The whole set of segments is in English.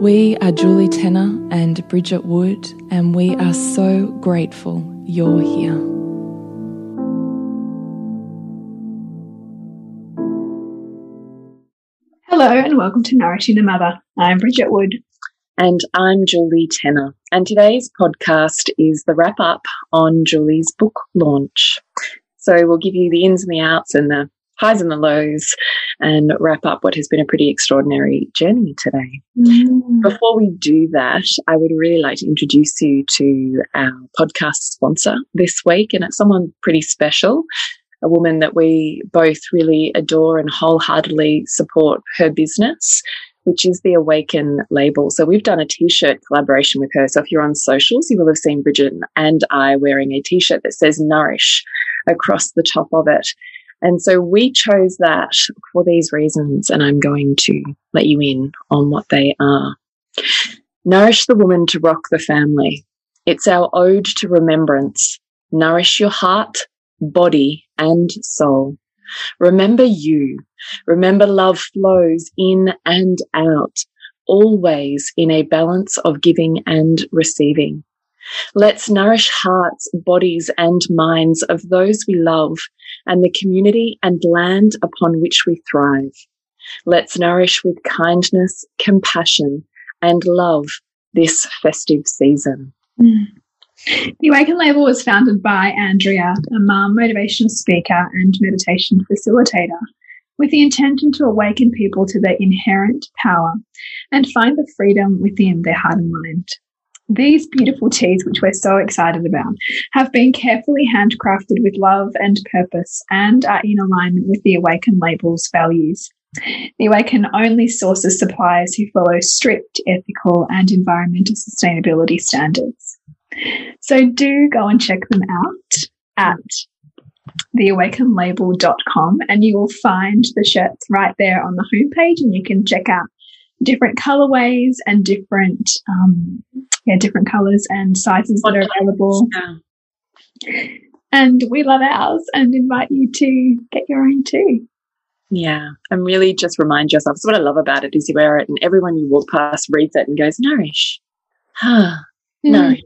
We are Julie Tenner and Bridget Wood, and we are so grateful you're here. Hello, and welcome to Nourishing the Mother. I'm Bridget Wood. And I'm Julie Tenner. And today's podcast is the wrap up on Julie's book launch. So we'll give you the ins and the outs and the highs and the lows and wrap up what has been a pretty extraordinary journey today. Mm. Before we do that, I would really like to introduce you to our podcast sponsor this week, and it's someone pretty special. A woman that we both really adore and wholeheartedly support her business which is the Awaken label. So we've done a t-shirt collaboration with her. So if you're on socials, you will have seen Bridget and I wearing a t-shirt that says nourish across the top of it. And so we chose that for these reasons, and I'm going to let you in on what they are. Nourish the woman to rock the family. It's our ode to remembrance. Nourish your heart, body, and soul. Remember you. Remember love flows in and out, always in a balance of giving and receiving. Let's nourish hearts, bodies, and minds of those we love and the community and land upon which we thrive. Let's nourish with kindness, compassion, and love this festive season. Mm. The Awaken label was founded by Andrea, a mum, motivational speaker, and meditation facilitator, with the intention to awaken people to their inherent power and find the freedom within their heart and mind. These beautiful teas, which we're so excited about, have been carefully handcrafted with love and purpose and are in alignment with the Awaken label's values. The Awaken only sources suppliers who follow strict ethical and environmental sustainability standards. So do go and check them out at theawakenlabel.com and you will find the shirts right there on the homepage and you can check out different colorways and different um, yeah different colors and sizes that are available. yeah. and we love ours and invite you to get your own too. Yeah and really just remind yourself so what i love about it is you wear it and everyone you walk past reads it and goes nourish. Huh. Mm. nourish.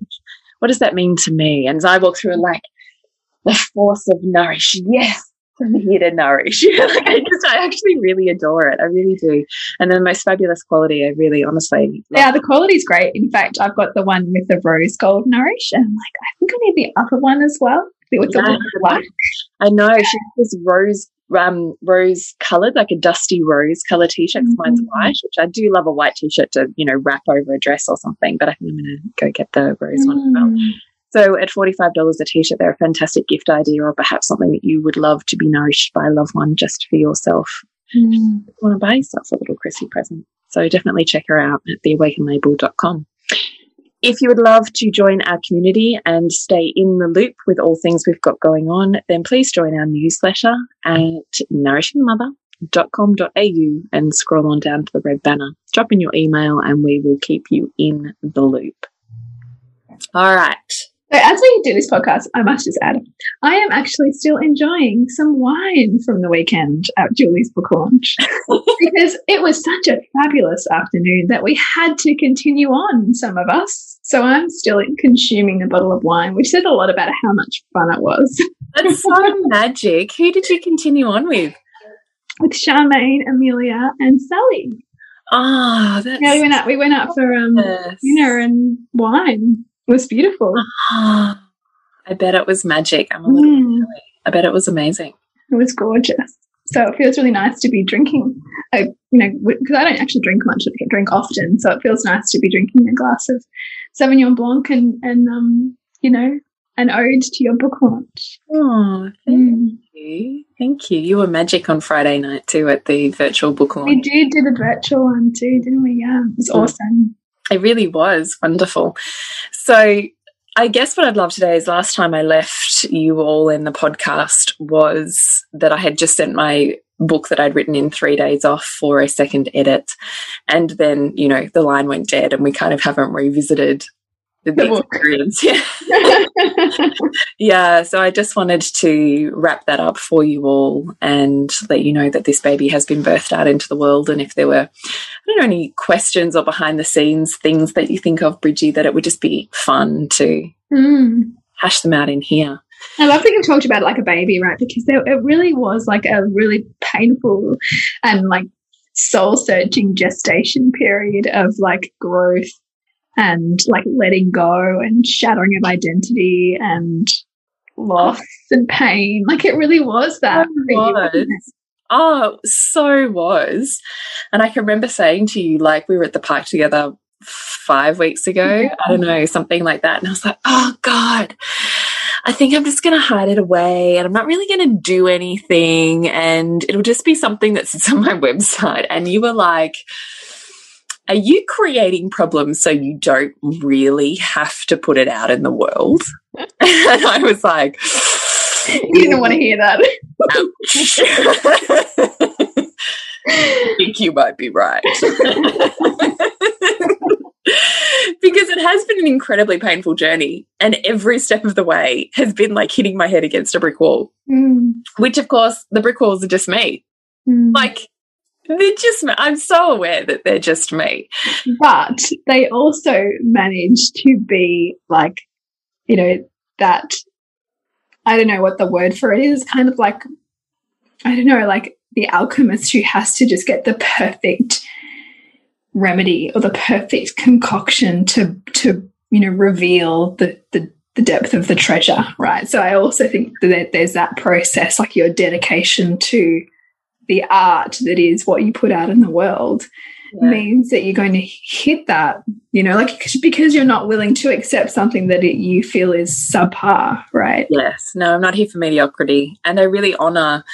What does that mean to me? And as i walk through like the force of nourish. Yes I'm here to nourish. like I just, I actually really adore it. I really do. And the most fabulous quality, I really honestly. Yeah, the quality is great. In fact, I've got the one with the rose gold nourish, and I'm like, I think I need the other one as well. With yeah, the black. I know she has this rose um, rose coloured, like a dusty rose colour t-shirt. Mm -hmm. Mine's white, which I do love a white t-shirt to, you know, wrap over a dress or something. But I think I'm going to go get the rose mm. one as well. So at $45 a t-shirt, they're a fantastic gift idea or perhaps something that you would love to be nourished by a loved one just for yourself. Mm. You want to buy yourself a little Chrissy present. So definitely check her out at theawakenlabel.com. If you would love to join our community and stay in the loop with all things we've got going on, then please join our newsletter at nourishingmother.com.au and scroll on down to the red banner. Drop in your email and we will keep you in the loop. All right. So as we do this podcast, I must just add, I am actually still enjoying some wine from the weekend at Julie's book launch because it was such a fabulous afternoon that we had to continue on, some of us. So I'm still consuming a bottle of wine, which said a lot about how much fun it was. That's so magic. Who did you continue on with? With Charmaine, Amelia, and Sally. Ah, oh, that's yeah, we went out. We went out for um, yes. dinner and wine. It was beautiful. I bet it was magic. I'm a little. Mm. I bet it was amazing. It was gorgeous. So it feels really nice to be drinking. I, you know, because I don't actually drink much, I drink often, so it feels nice to be drinking a glass of Sauvignon Blanc and and um, you know, an ode to your book launch. Oh, thank mm. you. Thank you. You were magic on Friday night too at the virtual book launch. We did do the virtual one too, didn't we? Yeah, it was mm. awesome. It really was wonderful. So I guess what I'd love today is last time I left you all in the podcast was that I had just sent my book that I'd written in three days off for a second edit. And then, you know, the line went dead and we kind of haven't revisited the, the experience. Yeah. yeah. So I just wanted to wrap that up for you all and let you know that this baby has been birthed out into the world. And if there were, I don't know, any questions or behind the scenes things that you think of, Bridgie, that it would just be fun to mm. hash them out in here. I love that you talked about it like a baby, right? Because there, it really was like a really painful and like soul searching gestation period of like growth and like letting go and shattering of identity and loss and pain. Like it really was that. It was. Oh, so was. And I can remember saying to you, like, we were at the park together five weeks ago. Yeah. I don't know, something like that. And I was like, oh God, I think I'm just going to hide it away and I'm not really going to do anything. And it'll just be something that sits on my website. And you were like, are you creating problems so you don't really have to put it out in the world? and I was like, You didn't want to hear that. I think you might be right. because it has been an incredibly painful journey and every step of the way has been like hitting my head against a brick wall mm. which of course the brick walls are just me mm. like they're just, I'm so aware that they're just me. But they also manage to be like, you know, that, I don't know what the word for it is, kind of like, I don't know, like the alchemist who has to just get the perfect remedy or the perfect concoction to, to, you know, reveal the, the, the depth of the treasure, right? So I also think that there's that process, like your dedication to the art that is what you put out in the world yeah. means that you're going to hit that, you know, like because you're not willing to accept something that it, you feel is subpar, right? Yes. No, I'm not here for mediocrity. And I really honor.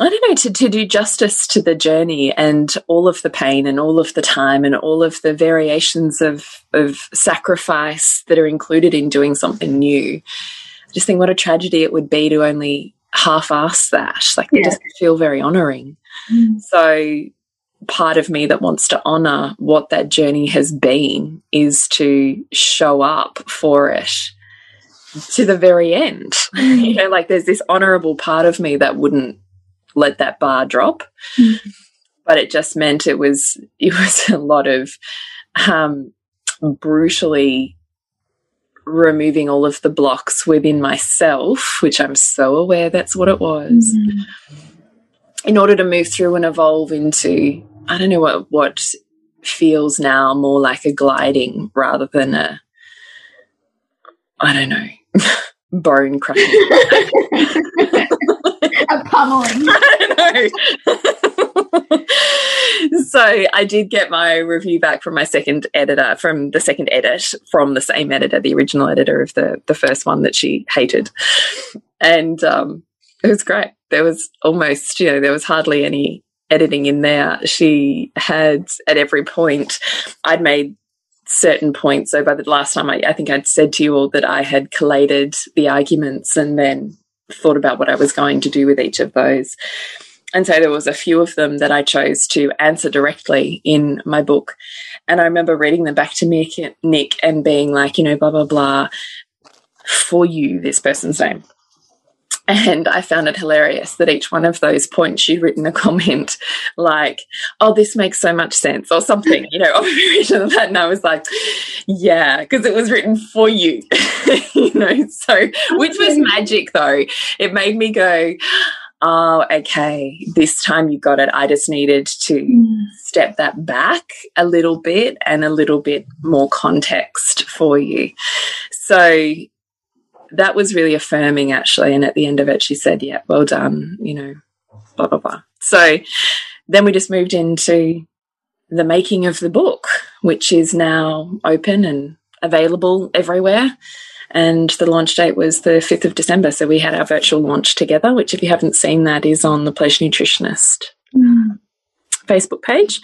I don't know, to, to do justice to the journey and all of the pain and all of the time and all of the variations of, of sacrifice that are included in doing something new. I just think what a tragedy it would be to only half-ass that. Like yeah. it doesn't feel very honoring. Mm. So part of me that wants to honor what that journey has been is to show up for it to the very end. Mm. you know, like there's this honorable part of me that wouldn't let that bar drop. Mm. But it just meant it was it was a lot of um brutally removing all of the blocks within myself, which I'm so aware that's what it was, mm -hmm. in order to move through and evolve into, I don't know what, what feels now more like a gliding rather than a, I don't know, bone crushing. a pummeling. I so I did get my review back from my second editor, from the second edit, from the same editor, the original editor of the the first one that she hated, and um, it was great. There was almost, you know, there was hardly any editing in there. She had at every point, I'd made certain points. So by the last time, I, I think I'd said to you all that I had collated the arguments and then thought about what I was going to do with each of those. and so there was a few of them that I chose to answer directly in my book. And I remember reading them back to Nick, Nick and being like, you know, blah, blah, blah, for you, this person's name. And I found it hilarious that each one of those points you'd written a comment like, oh, this makes so much sense or something, you know, of that. And I was like, yeah, because it was written for you, you know, so, which was magic though. It made me go, oh, okay, this time you got it. I just needed to mm. step that back a little bit and a little bit more context for you. So that was really affirming, actually. And at the end of it, she said, yeah, well done, you know, blah, blah, blah. So then we just moved into the making of the book, which is now open and available everywhere and the launch date was the 5th of December. So we had our virtual launch together, which, if you haven't seen that, is on the Pleasure Nutritionist mm. Facebook page.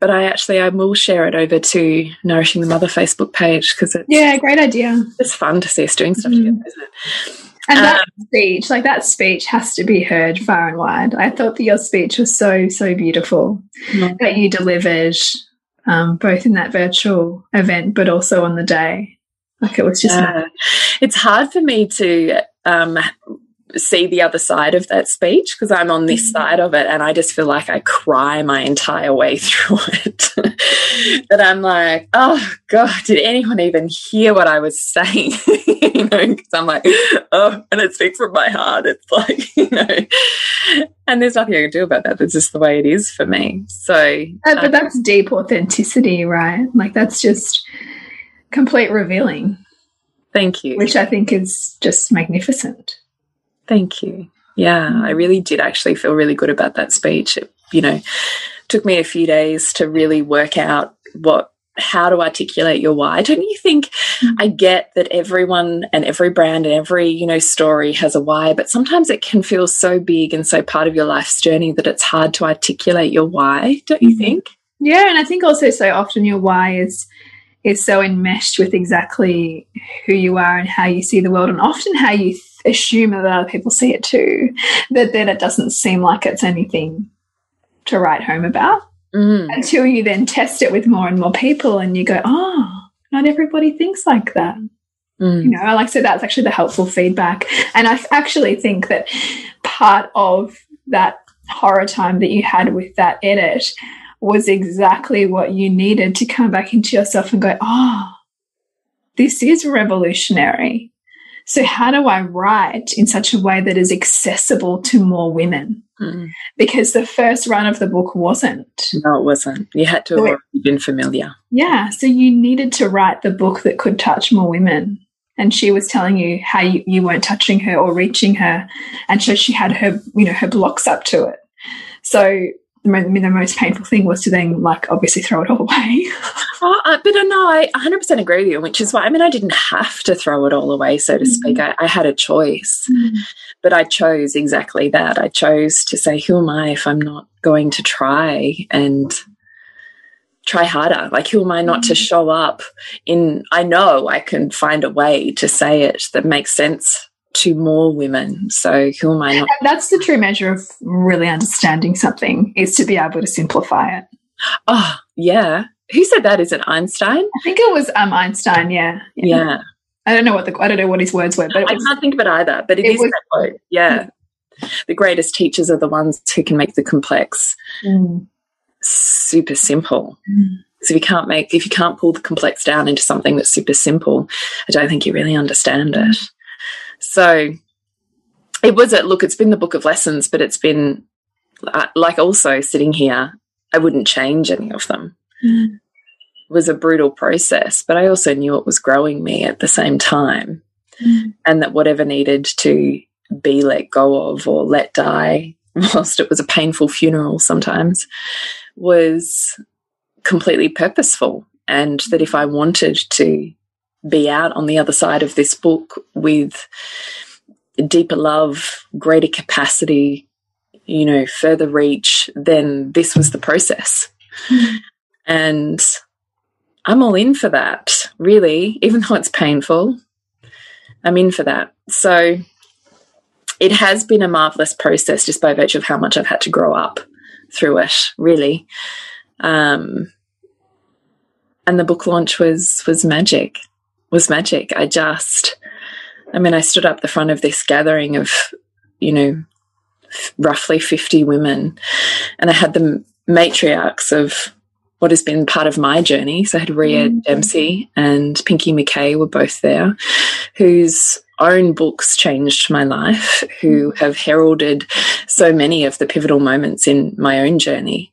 But I actually I will share it over to Nourishing the Mother Facebook page because it's yeah, great idea. It's fun to see us doing stuff mm. together, isn't it? And um, that speech, like that speech, has to be heard far and wide. I thought that your speech was so so beautiful mm. that you delivered, um, both in that virtual event, but also on the day. Like it was just. Yeah. It's hard for me to um, see the other side of that speech because I'm on this mm. side of it and I just feel like I cry my entire way through it. that I'm like, oh God, did anyone even hear what I was saying? you know, because I'm like, oh, and it speaks from my heart. It's like, you know, and there's nothing I can do about that. That's just the way it is for me. So, uh, but um, that's deep authenticity, right? Like that's just complete revealing. Thank you. Which I think is just magnificent. Thank you. Yeah, I really did actually feel really good about that speech. It, you know, took me a few days to really work out what how to articulate your why. Don't you think mm. I get that everyone and every brand and every, you know, story has a why, but sometimes it can feel so big and so part of your life's journey that it's hard to articulate your why, don't you mm-hmm. think? Yeah, and I think also so often your why is is so enmeshed with exactly who you are and how you see the world, and often how you assume that other people see it too, that then it doesn't seem like it's anything to write home about mm. until you then test it with more and more people and you go, oh, not everybody thinks like that. Mm. You know, I like, so that's actually the helpful feedback. And I actually think that part of that horror time that you had with that edit was exactly what you needed to come back into yourself and go, oh, this is revolutionary. So, how do I write in such a way that is accessible to more women? Mm. Because the first run of the book wasn't. No, it wasn't. You had to so have it, been familiar. Yeah. So, you needed to write the book that could touch more women. And she was telling you how you, you weren't touching her or reaching her. And so she had her, you know, her blocks up to it. So the, the most painful thing was to then like obviously throw it all away. oh, uh, but uh, no, I 100% agree with you, which is why I mean I didn't have to throw it all away, so to mm -hmm. speak. I, I, had a choice, mm -hmm. but I chose exactly that. I chose to say, who am I if I'm not going to try and try harder? Like, who am I not mm -hmm. to show up in? I know I can find a way to say it that makes sense to more women. So who am I not? That's the true measure of really understanding something is to be able to simplify it. Oh, yeah. Who said that? Is it Einstein? I think it was um, Einstein. Yeah. yeah. yeah. I don't know what the I don't know what his words were, but I can't think of it either. But it, it is was, that quote. Yeah. The greatest teachers are the ones who can make the complex mm. super simple. Mm. So if you can't make if you can't pull the complex down into something that's super simple, I don't think you really understand it. So it was a look, it's been the book of lessons, but it's been uh, like also sitting here, I wouldn't change any of them. Mm. It was a brutal process, but I also knew it was growing me at the same time. Mm. And that whatever needed to be let go of or let die, whilst it was a painful funeral sometimes, was completely purposeful. And that if I wanted to be out on the other side of this book with deeper love, greater capacity, you know, further reach, then this was the process. Mm. And I'm all in for that, really, even though it's painful. I'm in for that. So it has been a marvelous process just by virtue of how much I've had to grow up through it, really. Um, and the book launch was was magic. Was magic. I just, I mean, I stood up the front of this gathering of, you know, roughly 50 women, and I had the matriarchs of what has been part of my journey. So I had Rhea mm -hmm. Dempsey and Pinky McKay were both there, whose own books changed my life, who mm. have heralded so many of the pivotal moments in my own journey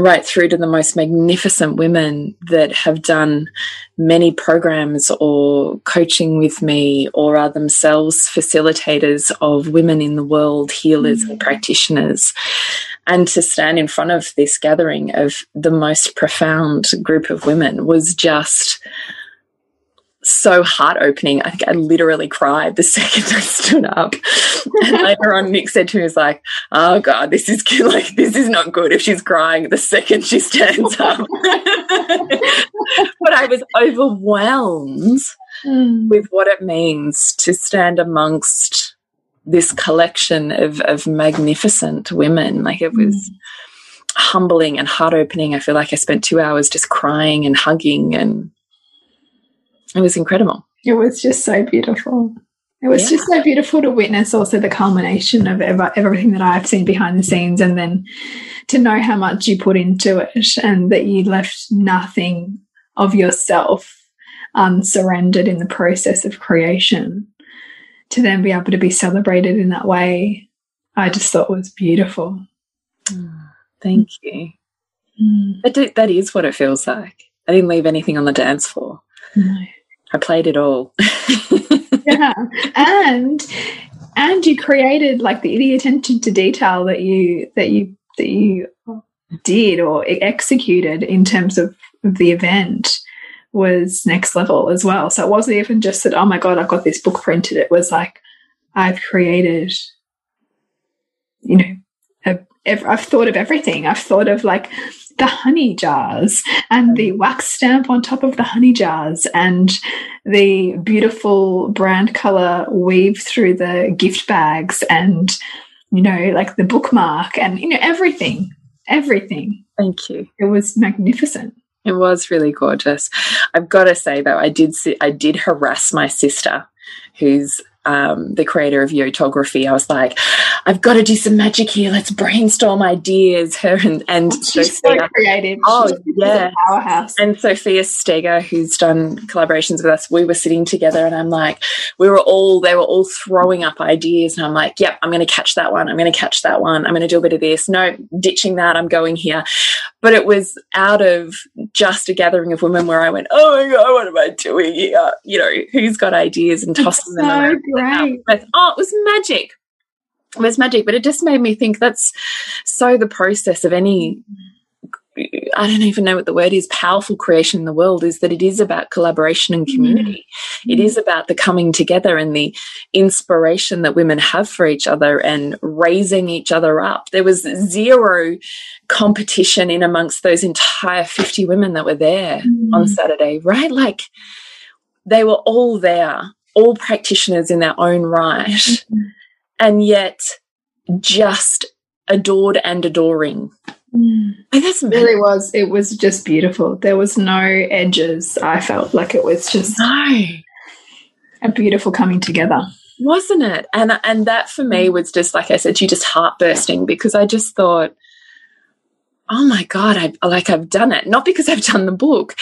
right through to the most magnificent women that have done many programs or coaching with me or are themselves facilitators of women in the world, healers mm. and practitioners. And to stand in front of this gathering of the most profound group of women was just so heart opening. I think I literally cried the second I stood up. and later on, Nick said to me, "Was like, oh god, this is like this is not good." If she's crying the second she stands up, but I was overwhelmed mm. with what it means to stand amongst this collection of of magnificent women. Like it was. Mm. Humbling and heart opening. I feel like I spent two hours just crying and hugging and it was incredible. It was just so beautiful. It was yeah. just so beautiful to witness also the culmination of ever, everything that I've seen behind the scenes and then to know how much you put into it and that you left nothing of yourself unsurrendered in the process of creation to then be able to be celebrated in that way, I just thought was beautiful. Thank you. Mm. That, that is what it feels like. I didn't leave anything on the dance floor. No. I played it all. yeah. And and you created like the, the attention to detail that you that you that you did or executed in terms of, the event was next level as well. So it wasn't even just that, oh my God, I've got this book printed. It was like, I've created, you know, I've thought of everything. I've thought of like the honey jars and the mm. wax stamp on top of the honey jars and the beautiful brand color weave through the gift bags and you know like the bookmark and you know everything everything. Thank you. It was magnificent. It was really gorgeous. I've got to say though i did i did harass my sister who's um, the creator of Yotography, I was like, I've got to do some magic here. Let's brainstorm ideas. Her and, and She's Sophia. so creative. Oh, She's yeah. Powerhouse. And Sophia Steger, who's done collaborations with us, we were sitting together and I'm like, we were all, they were all throwing up ideas. And I'm like, yep, I'm going to catch that one. I'm going to catch that one. I'm going to do a bit of this. No, ditching that. I'm going here. But it was out of just a gathering of women where I went, oh my God, what am I doing here? You know, who's got ideas and tossing them around great. oh, it was magic. It was magic, but it just made me think that's so the process of any I don't even know what the word is, powerful creation in the world is that it is about collaboration and community. Mm. It is about the coming together and the inspiration that women have for each other and raising each other up. There was zero competition in amongst those entire 50 women that were there mm. on Saturday, right? Like they were all there all practitioners in their own right, mm-hmm. and yet just adored and adoring. Mm. That's it really was. It was just beautiful. There was no edges. I felt like it was just no. a beautiful coming together, wasn't it? And and that for me mm. was just like I said, you just heart bursting because I just thought, oh my god, I like I've done it. Not because I've done the book,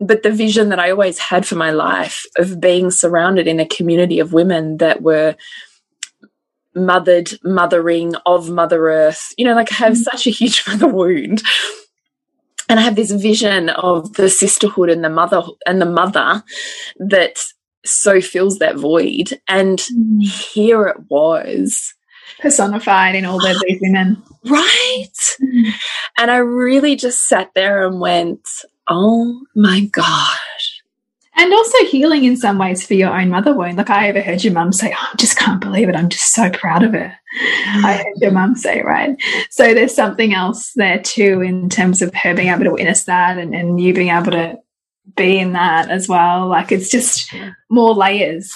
but the vision that I always had for my life of being surrounded in a community of women that were mothered, mothering of Mother Earth. You know, like I have mm. such a huge mother wound. And I have this vision of the sisterhood and the mother and the mother that so fills that void. And mm. here it was personified in all of these women. Right. Mm. And I really just sat there and went, Oh my gosh. And also healing in some ways for your own mother wound. Like I overheard your mum say, oh, I just can't believe it. I'm just so proud of her. I mm. heard your mum say, right? So there's something else there too in terms of her being able to witness that and, and you being able to be in that as well. Like it's just more layers,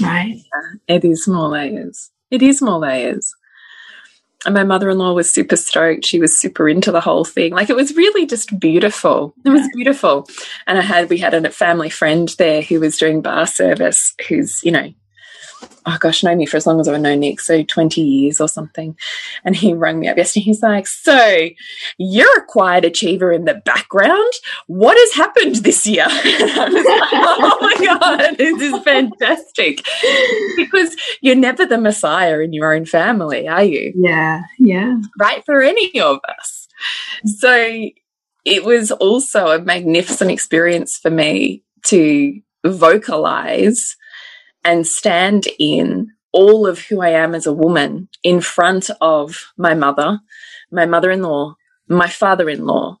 right? It is more layers. It is more layers. And my mother in law was super stoked. She was super into the whole thing. Like it was really just beautiful. It was beautiful. And I had, we had a family friend there who was doing bar service, who's, you know, oh gosh, known me for as long as I've known Nick, so 20 years or something. And he rang me up yesterday. He's like, So you're a quiet achiever in the background. What has happened this year? I was like, Oh my God, this is fantastic. Because you're never the messiah in your own family, are you? Yeah, yeah. Right for any of us. So it was also a magnificent experience for me to vocalize and stand in all of who I am as a woman in front of my mother, my mother in law, my father in law,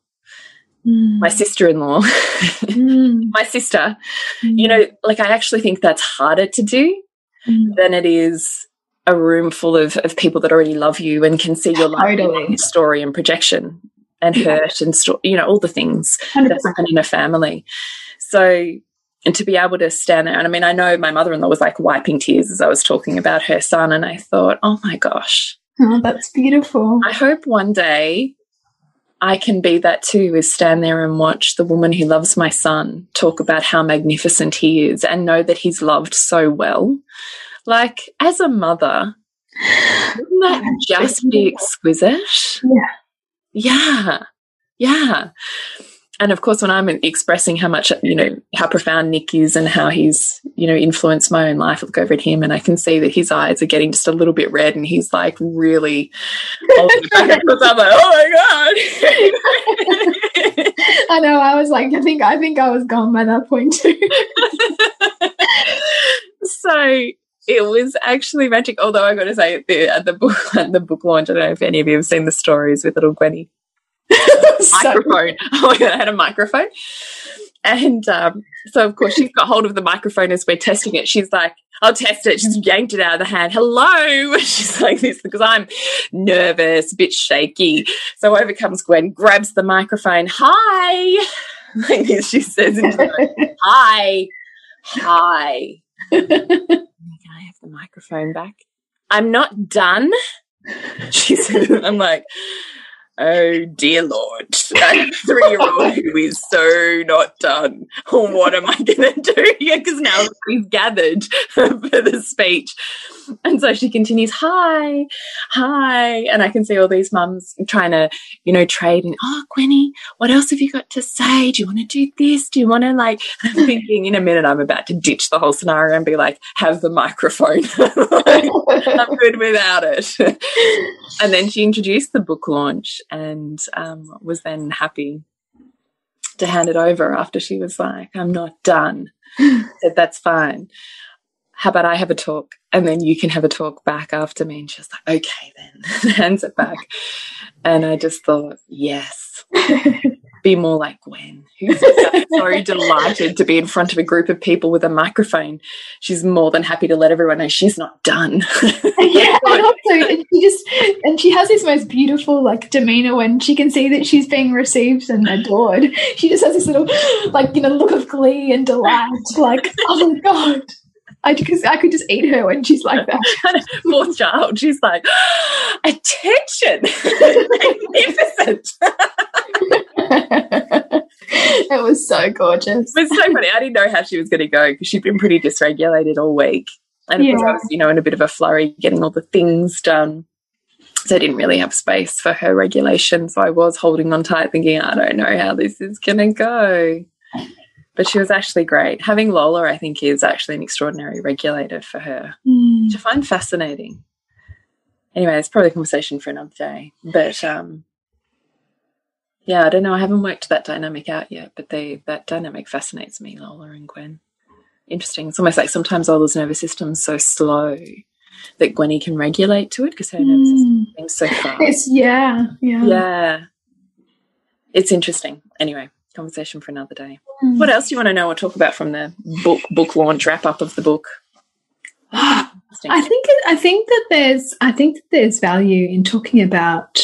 mm. my sister in law, mm. my sister. Mm. You know, like I actually think that's harder to do mm. than it is a room full of, of people that already love you and can see your totally. life story and projection and yeah. hurt and you know all the things 100%. that happen in a family. So and to be able to stand there. And i mean i know my mother-in-law was like wiping tears as i was talking about her son and i thought oh my gosh. Oh that's beautiful. I hope one day i can be that too is stand there and watch the woman who loves my son talk about how magnificent he is and know that he's loved so well. Like as a mother wouldn't that just be exquisite? Yeah. Yeah. Yeah and of course, when I'm expressing how much, you know, how profound Nick is and how he's, you know, influenced my own life, I look over at him and I can see that his eyes are getting just a little bit red and he's like really. I'm like, oh my God. I know. I was like, I think, I think I was gone by that point too. so it was actually magic. Although I got to say, at the, at the book, at the book launch, I don't know if any of you have seen the stories with little Gwenny microphone. Oh, my god, I had a microphone. And um, so, of course, she's got hold of the microphone as we're testing it. She's like, I'll test it. She's yanked it out of the hand. Hello. She's like this because I'm nervous, a bit shaky. So over comes Gwen, grabs the microphone. Hi. Like this, she says, Hi. Hi. Can I have the microphone back? I'm not done. She said, I'm like, Oh dear Lord, a three year old who is so not done. What am I going to do? Because now she's gathered for the speech. And so she continues, Hi, hi. And I can see all these mums trying to, you know, trade and, Oh, Gwenny, what else have you got to say? Do you want to do this? Do you want to like, I'm thinking in a minute I'm about to ditch the whole scenario and be like, Have the microphone. I'm good without it. and then she introduced the book launch and um, was then happy to hand it over after she was like, I'm not done. said, That's fine. How about I have a talk and then you can have a talk back after me? And she's like, Okay, then hands it back. And I just thought, Yes be more like Gwen, who's so delighted to be in front of a group of people with a microphone. She's more than happy to let everyone know she's not done. yeah, and also, and she just and she has this most beautiful like demeanor when she can see that she's being received and adored. She just has this little like you know look of glee and delight, like oh my god. I because I could just eat her when she's like that. Poor child. She's like, attention, magnificent. it was so gorgeous. It was so funny. I didn't know how she was going to go because she'd been pretty dysregulated all week. And yeah. I was, you know, in a bit of a flurry getting all the things done. So I didn't really have space for her regulation. So I was holding on tight, thinking, I don't know how this is going to go. But she was actually great. Having Lola, I think, is actually an extraordinary regulator for her, mm. which I find fascinating. Anyway, it's probably a conversation for another day. But um, yeah, I don't know. I haven't worked that dynamic out yet, but they that dynamic fascinates me, Lola and Gwen. Interesting. It's almost like sometimes Lola's nervous system's so slow that Gwenny can regulate to it because her mm. nervous system seems so fast. It's yeah, yeah, yeah. It's interesting. Anyway, conversation for another day. Mm. What else do you want to know or talk about from the book book launch wrap up of the book? I think I think that there's I think that there's value in talking about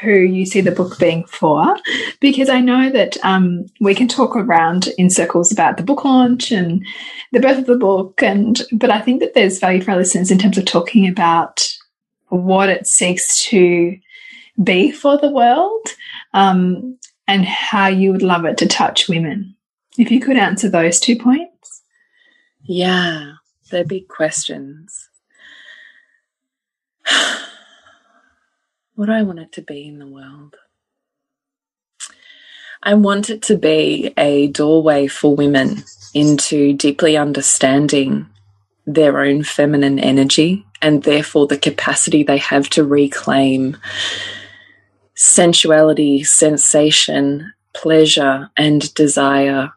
who you see the book being for, because I know that um, we can talk around in circles about the book launch and the birth of the book, and but I think that there's value for our listeners in terms of talking about what it seeks to be for the world um, and how you would love it to touch women. If you could answer those two points. Yeah, they're big questions. what do I want it to be in the world? I want it to be a doorway for women into deeply understanding their own feminine energy and therefore the capacity they have to reclaim sensuality, sensation, pleasure, and desire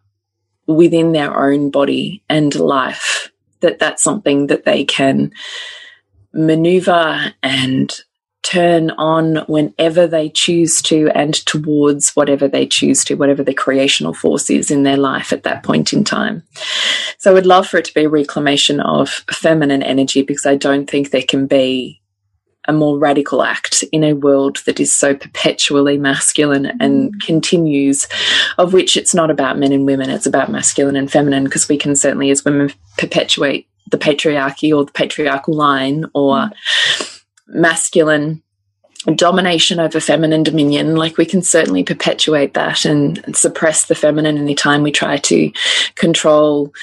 within their own body and life. That that's something that they can maneuver and turn on whenever they choose to and towards whatever they choose to, whatever the creational force is in their life at that point in time. So I would love for it to be a reclamation of feminine energy because I don't think there can be a more radical act in a world that is so perpetually masculine and mm. continues, of which it's not about men and women, it's about masculine and feminine, because we can certainly, as women, perpetuate the patriarchy or the patriarchal line or mm. Masculine domination over feminine dominion like we can certainly perpetuate that and, suppress the feminine anytime we try to control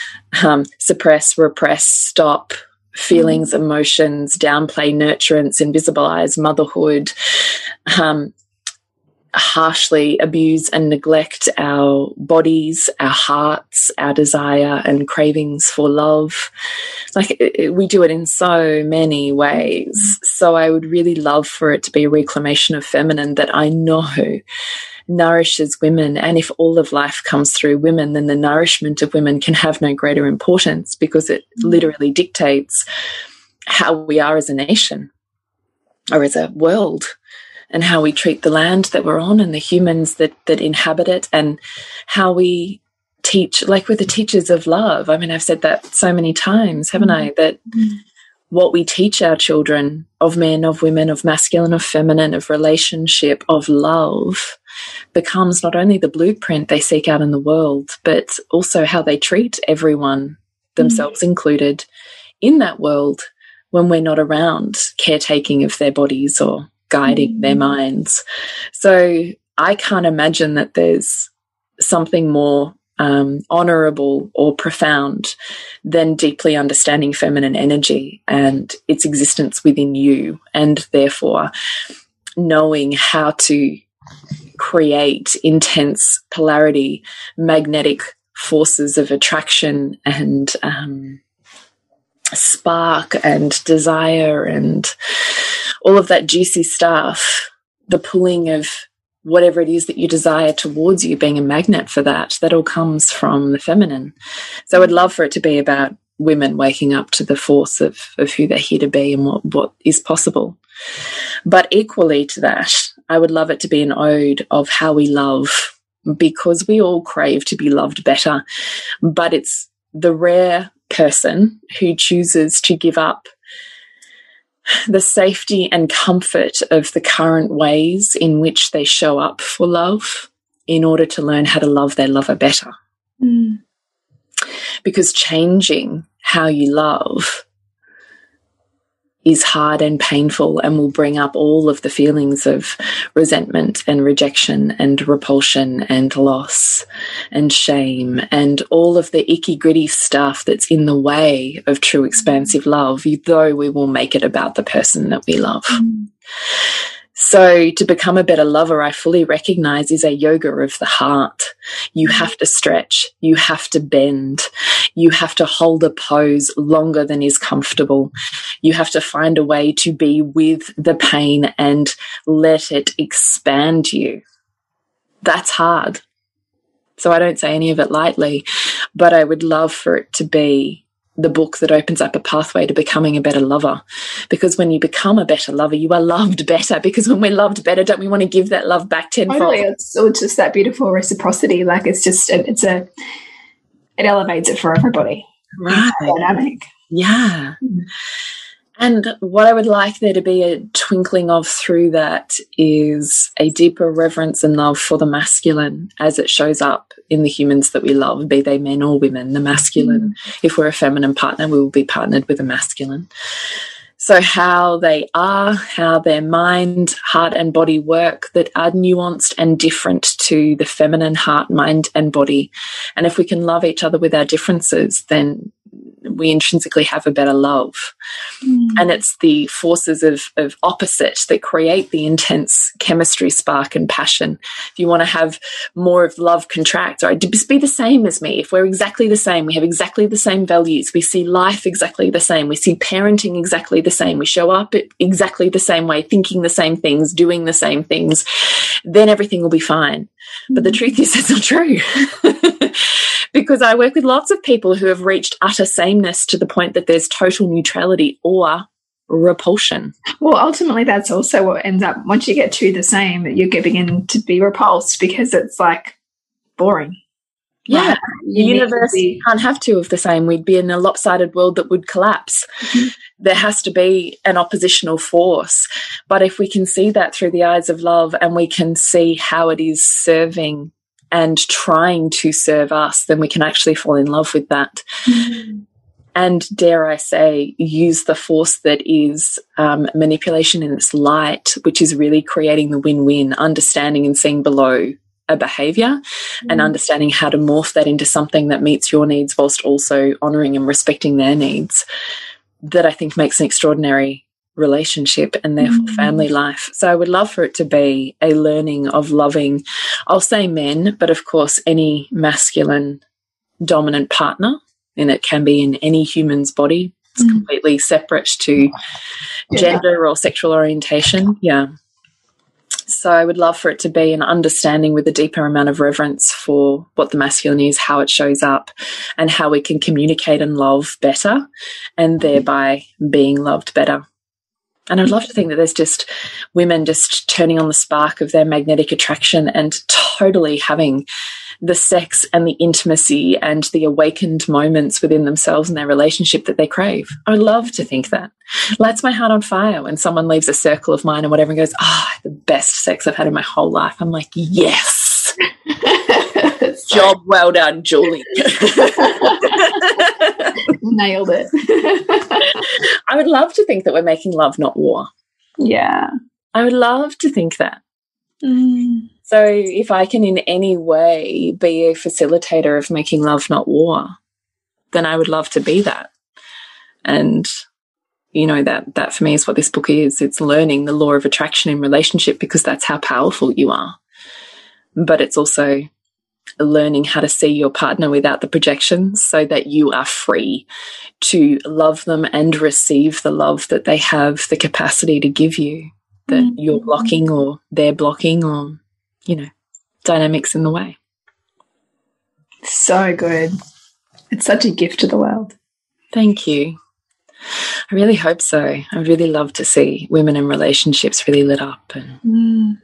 um, suppress repress stop feelings, mm. emotions, downplay nurturance, invisibilize motherhood, um, harshly abuse and neglect our bodies, our hearts, our desire and cravings for love. Like it, it, we do it in so many ways. Mm. So I would really love for it to be a reclamation of feminine that I know nourishes women. And if all of life comes through women, then the nourishment of women can have no greater importance because it mm. literally dictates how we are as a nation or as a world and how we treat the land that we're on and the humans that, that inhabit it and how we teach, like we're the teachers of love. I mean, I've said that so many times, haven't I? Mm. That mm. what we teach our children of men, of women, of masculine, of feminine, of relationship, of love becomes not only the blueprint they seek out in the world, but also how they treat everyone, themselves mm. included, in that world when we're not around, caretaking of their bodies or guiding mm. their minds. So I can't imagine that there's something more um, honorable or profound than deeply understanding feminine energy and its existence within you, and therefore knowing how to create intense polarity, magnetic forces of attraction and um, spark and desire and all of that juicy stuff, the pulling of whatever it is that you desire towards you, being a magnet for that, that all comes from the feminine. So I'd love for it to be about women waking up to the force of, of who they're here to be and what, what is possible. But equally to that, I would love it to be an ode of how we love because we all crave to be loved better. But it's the rare person who chooses to give up the safety and comfort of the current ways in which they show up for love in order to learn how to love their lover better. Mm. Because changing how you love is hard and painful and will bring up all of the feelings of resentment and rejection and repulsion and loss and shame and all of the icky gritty stuff that's in the way of true expansive love, though we will make it about the person that we love. Mm. So to become a better lover, I fully recognize is a yoga of the heart. You mm-hmm. have to stretch. You have to bend. You have to hold a pose longer than is comfortable. You have to find a way to be with the pain and let it expand you. That's hard. So I don't say any of it lightly, but I would love for it to be the book that opens up a pathway to becoming a better lover. Because when you become a better lover, you are loved better. Because when we're loved better, don't we want to give that love back tenfold? Totally. It's, it's just that beautiful reciprocity. Like it's just, it's a, it elevates it for everybody. Right. Dynamic. Yeah. Mm. And what I would like there to be a twinkling of through that is a deeper reverence and love for the masculine as it shows up in the humans that we love, be they men or women, the masculine. Mm. If we're a feminine partner, we will be partnered with a masculine. So, how they are, how their mind, heart, and body work that are nuanced and different to the feminine heart, mind, and body. And if we can love each other with our differences, then we intrinsically have a better love. Mm. And it's the forces of, of opposite that create the intense chemistry, spark, and passion. If you want to have more of love contract, or just be the same as me, if we're exactly the same, we have exactly the same values, we see life exactly the same, we see parenting exactly the same, we show up exactly the same way, thinking the same things, doing the same things, then everything will be fine. Mm. But the hmm. truth is, it's not true. because I work with lots of people who have reached utter sameness to the point that there's total neutrality or repulsion. Well, ultimately, that's also what ends up once you get to the same, you get begin to be repulsed because it's like boring. Yeah, right? the universe can't have two of the same. We'd be in a lopsided world that would collapse. Mm -hmm. There has to be an oppositional force. But if we can see that through the eyes of love and we can see how it is serving and trying to serve us, then we can actually fall in love with that. Mm. And dare I say, use the force that is um, manipulation in its light, which is really creating the win win, understanding and seeing below a behavior mm. and understanding how to morph that into something that meets your needs whilst also honoring and respecting their needs. That I think makes an extraordinary relationship and therefore mm. family life. So I would love for it to be a learning of loving, I'll say men, but of course, any masculine dominant partner. And it can be in any human's body. It's mm. completely separate to yeah. gender or sexual orientation. Yeah. So I would love for it to be an understanding with a deeper amount of reverence for what the masculine is, how it shows up, and how we can communicate and love better, and thereby being loved better. And I'd love to think that there's just women just turning on the spark of their magnetic attraction and totally having the sex and the intimacy and the awakened moments within themselves and their relationship that they crave. I would love to think that. Lights my heart on fire when someone leaves a circle of mine and whatever and goes, ah, oh, the best sex I've had in my whole life. I'm like, yes. Job well done, Julie. Nailed it. I would love to think that we're making love, not war. Yeah. I would love to think that. Mm. So, if I can in any way be a facilitator of making love, not war, then I would love to be that. And you know that that for me is what this book is. It's learning the law of attraction in relationship because that's how powerful you are. But it's also learning how to see your partner without the projections so that you are free to love them and receive the love that they have the capacity to give you that mm -hmm. you're blocking or they're blocking or, you know, dynamics in the way. So good. It's such a gift to the world. Thank you. I really hope so. I would really love to see women in relationships really lit up and mm.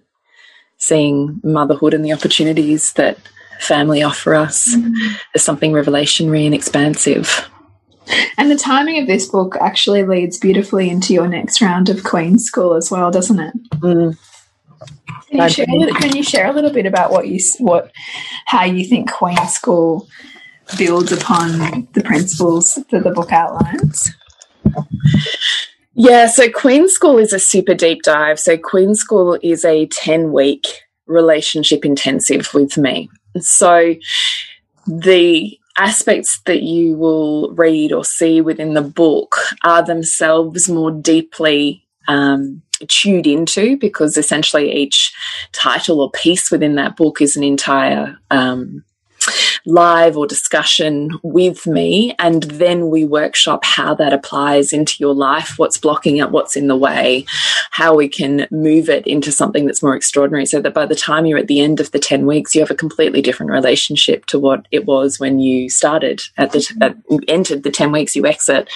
seeing motherhood and the opportunities that family offer us mm. as something revelationary and expansive. And the timing of this book actually leads beautifully into your next round of Queen School as well, doesn't it? Mm. Can, you share, can you share a little bit about what you what how you think Queen School builds upon the principles that the book outlines? Yeah, so Queen School is a super deep dive. So Queen School is a 10 week relationship intensive with me. So the aspects that you will read or see within the book are themselves more deeply um, chewed into because essentially each title or piece within that book is an entire um, live or discussion with me. And then we workshop how that applies into your life, what's blocking it, what's in the way, how we can move it into something that's more extraordinary so that by the time you're at the end of the 10 weeks, you have a completely different relationship to what it was when you started at the, at, entered the 10 weeks you exit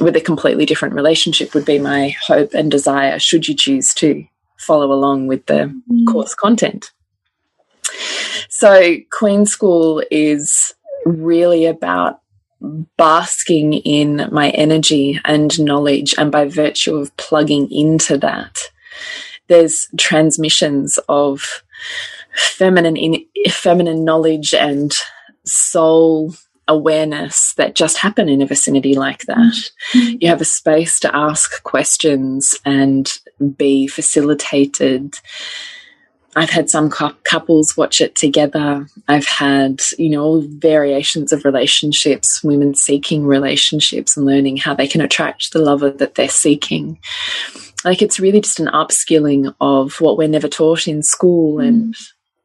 with a completely different relationship would be my hope and desire should you choose to follow along with the mm. course content. So, Queen School is really about basking in my energy and knowledge, and by virtue of plugging into that, there's transmissions of feminine in, feminine knowledge and soul awareness that just happen in a vicinity like that. Mm -hmm. You have a space to ask questions and be facilitated I've had some couples watch it together. I've had, you know, variations of relationships, women seeking relationships and learning how they can attract the lover that they're seeking. Like it's really just an upskilling of what we're never taught in school mm. and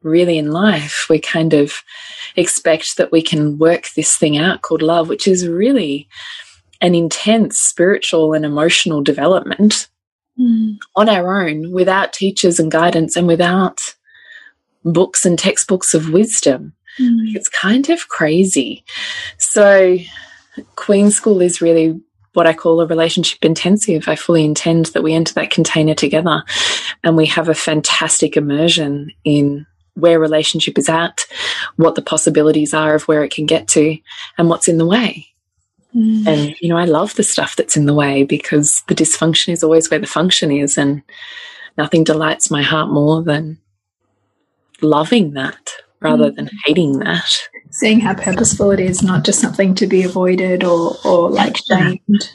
really in life. We kind of expect that we can work this thing out called love, which is really an intense spiritual and emotional development mm. on our own without teachers and guidance and without books and textbooks of wisdom. Mm. It's kind of crazy. So, Queen School is really what I call a relationship intensive. I fully intend that we enter that container together and we have a fantastic immersion in where relationship is at, what the possibilities are of where it can get to, and what's in the way. Mm. And, you know, I love the stuff that's in the way because the dysfunction is always where the function is. And nothing delights my heart more than loving that rather mm. than hating that. Seeing how purposeful it is, not just something to be avoided or, or like shamed.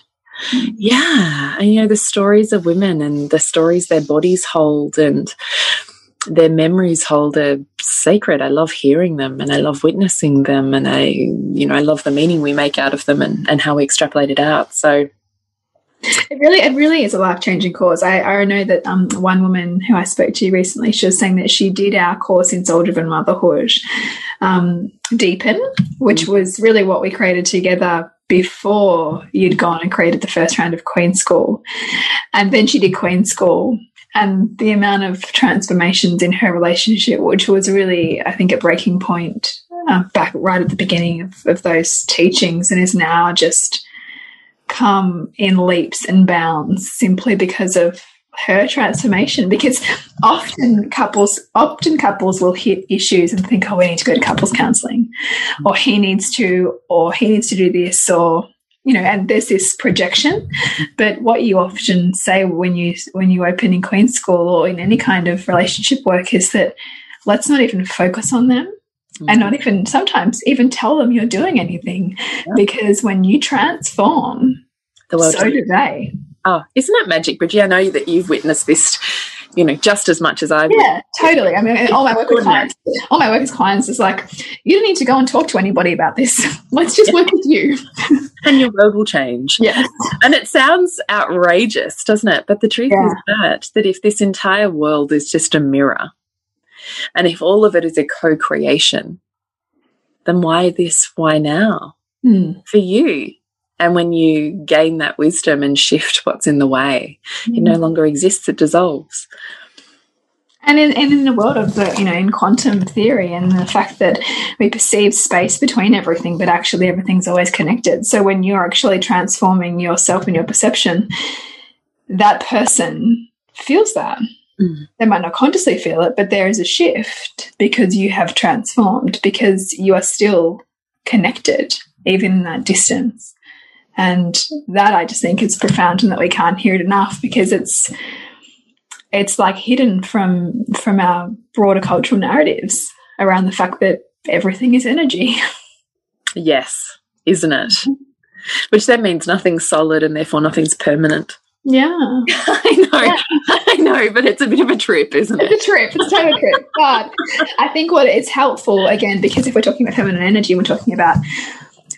Yeah. And, you know, the stories of women and the stories their bodies hold and their memories hold a sacred. I love hearing them and I love witnessing them and I, you know, I love the meaning we make out of them and, and how we extrapolate it out. So it really, it really is a life changing course. I, I know that um, one woman who I spoke to recently, she was saying that she did our course in soul driven motherhood, um, deepen, which mm. was really what we created together before you'd gone and created the first round of Queen School, and then she did Queen School, and the amount of transformations in her relationship, which was really, I think, a breaking point uh, back right at the beginning of, of those teachings, and is now just come in leaps and bounds simply because of her transformation. Because often couples often couples will hit issues and think oh we need to go to couples counseling or he needs to or he needs to do this or you know, and there's this projection. But what you often say when you when you open in Queen School or in any kind of relationship work is that let's not even focus on them. Mm -hmm. And not even sometimes even tell them you're doing anything yeah. because when you transform, the world so do they. Oh, isn't that magic, Bridgie? I know that you've witnessed this you know, just as much as I Yeah, totally. I mean, all my work with clients, all my work with clients is like, you don't need to go and talk to anybody about this. Let's just work with you. and your world will change. Yes. And it sounds outrageous, doesn't it? But the truth yeah. is that, that if this entire world is just a mirror, and if all of it is a co-creation, then why this? Why now? Mm. For you. And when you gain that wisdom and shift what's in the way, mm. it no mm. longer exists, it dissolves. And in, and in the world of the, you know, in quantum theory and the fact that we perceive space between everything, but actually everything's always connected. So when you're actually transforming yourself and your perception, that person feels that. Mm. They might not consciously feel it, but there is a shift because you have transformed, because you are still connected, even in that distance. And that I just think is profound and that we can't hear it enough because it's it's like hidden from from our broader cultural narratives around the fact that everything is energy. Yes, isn't it? Which then means nothing's solid and therefore nothing's permanent. Yeah. I know. Yeah. I know, but it's a bit of a trip, isn't it? It's a trip. It's a total trip. But I think what it's helpful, again, because if we're talking about feminine energy, we're talking about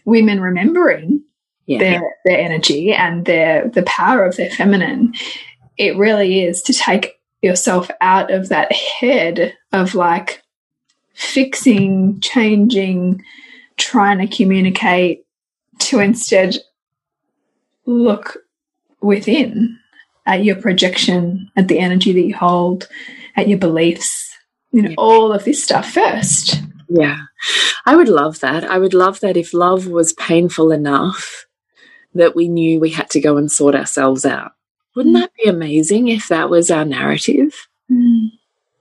women remembering yeah. their their energy and their the power of their feminine it really is to take yourself out of that head of like fixing changing trying to communicate to instead look within at your projection at the energy that you hold at your beliefs you know yeah. all of this stuff first yeah i would love that i would love that if love was painful enough that we knew we had to go and sort ourselves out. Wouldn't mm. that be amazing if that was our narrative? Mm.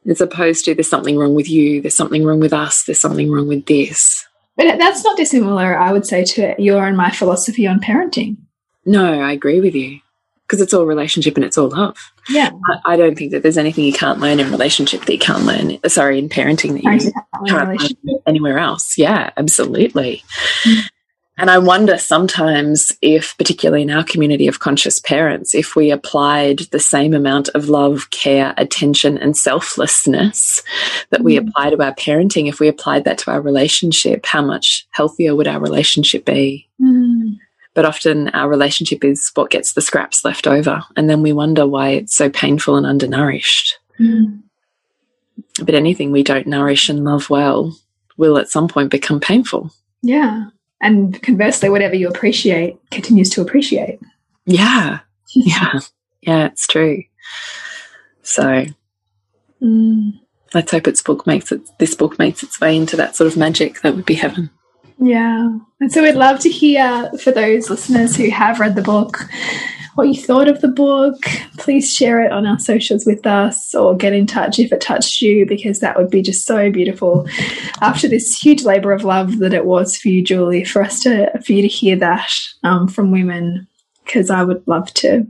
As opposed to there's something wrong with you, there's something wrong with us, there's something wrong with this. But that's not dissimilar, I would say, to your and my philosophy on parenting. No, I agree with you because it's all relationship and it's all love. Yeah. I, I, don't think that there's anything you can't learn in relationship that you can't learn, sorry, in parenting that you can't learn anywhere else. Yeah, absolutely. Mm. And I wonder sometimes if, particularly in our community of conscious parents, if we applied the same amount of love, care, attention, and selflessness that we mm. apply to our parenting, if we applied that to our relationship, how much healthier would our relationship be? Mm. But often our relationship is what gets the scraps left over. And then we wonder why it's so painful and undernourished. Mm. But anything we don't nourish and love well will at some point become painful. Yeah and conversely, whatever you appreciate continues to appreciate. Yeah, yeah, yeah. It's true. So mm. let's hope its book makes it. This book makes its way into that sort of magic. That would be heaven. Yeah, and so we'd love to hear for those listeners who have read the book what you thought of the book. Please share it on our socials with us or get in touch if it touched you because that would be just so beautiful. After this huge labor of love that it was for you, Julie, for us to for you to hear that um, from women, because I would love to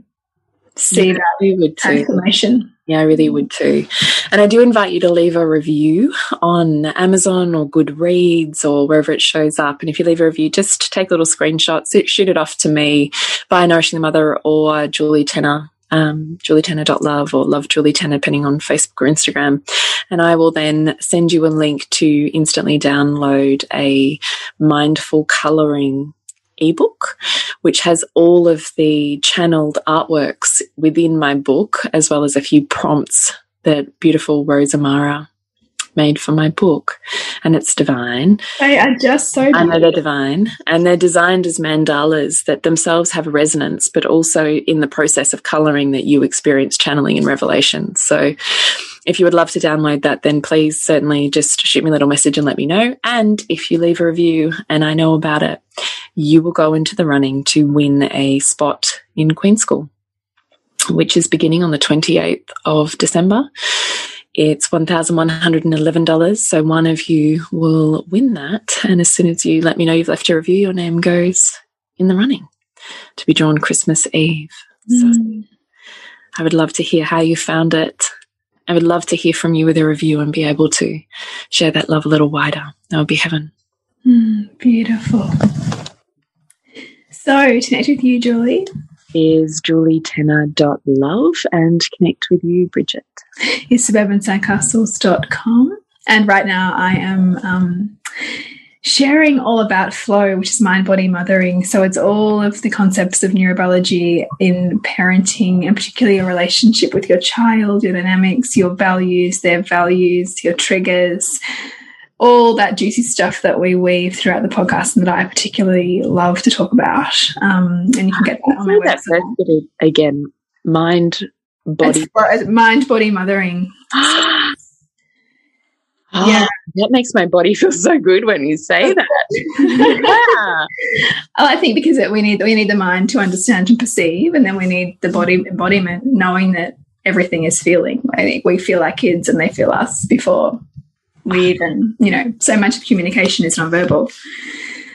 see yeah, that transformation. Yeah, I really would too. And I do invite you to leave a review on Amazon or Goodreads or wherever it shows up. And if you leave a review, just take little screenshots, shoot it off to me by Nourishing the Mother or Julie Tenner um, julietenner.love or love Julie Tenner, depending on Facebook or Instagram. And I will then send you a link to instantly download a mindful coloring ebook, which has all of the channeled artworks within my book, as well as a few prompts that beautiful Rose Amara made for my book. And it's divine. They are just so beautiful. I know they're divine. And they're designed as mandalas that themselves have a resonance, but also in the process of coloring that you experience channeling in revelation. So if you would love to download that, then please certainly just shoot me a little message and let me know. And if you leave a review and I know about it, you will go into the running to win a spot in Queen School, which is beginning on the 28th of December. It's $1,111. So one of you will win that. And as soon as you let me know you've left a review, your name goes in the running to be drawn Christmas Eve. Mm. So I would love to hear how you found it I would love to hear from you with a review and be able to share that love a little wider. That would be heaven. Mm, beautiful. So, to connect with you, Julie, is julietenner.love and connect with you, Bridget. Is suburbansandcastles.com. And right now I am um, sharing all about flow, which is mind body mothering. So it's all of the concepts of neurobiology in parenting, and particularly your relationship with your child, your dynamics, your values, their values, your triggers, all that juicy stuff that we weave throughout the podcast and that I particularly love to talk about. Um, and you can get that on my website. Again, mind body. mind body mothering. Oh, yeah. That makes my body feel so good when you say that. yeah. I think because it, we need we need the mind to understand and perceive, and then we need the body embodiment, knowing that everything is feeling. I think we feel our kids and they feel us before we even, you know, so much of communication is nonverbal.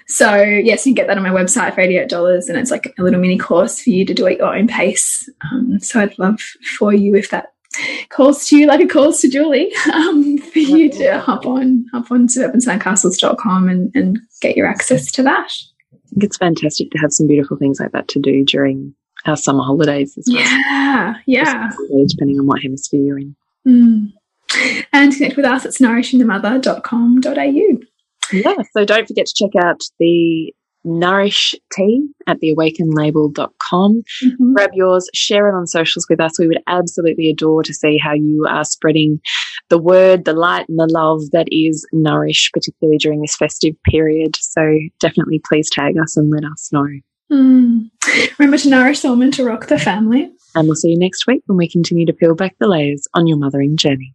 So yes, you can get that on my website for $88 and it's like a little mini course for you to do at your own pace. Um, so I'd love for you if that calls to you like it calls to Julie um, for you to hop on hop on to suburbansandcastles.com and, and get your access to that. I think it's fantastic to have some beautiful things like that to do during our summer holidays as well. Yeah, yeah. Depending on what hemisphere you're in. Mm. And connect with us, it's nourishingthemother.com.au. Yeah, so don't forget to check out the Nourish Tea at theawakenlabel.com. Mm -hmm. Grab yours, share it on socials with us. We would absolutely adore to see how you are spreading the word, the light, and the love that is Nourish, particularly during this festive period. So definitely please tag us and let us know. Mm. Remember to nourish the woman to rock the family. And we'll see you next week when we continue to peel back the layers on your mothering journey.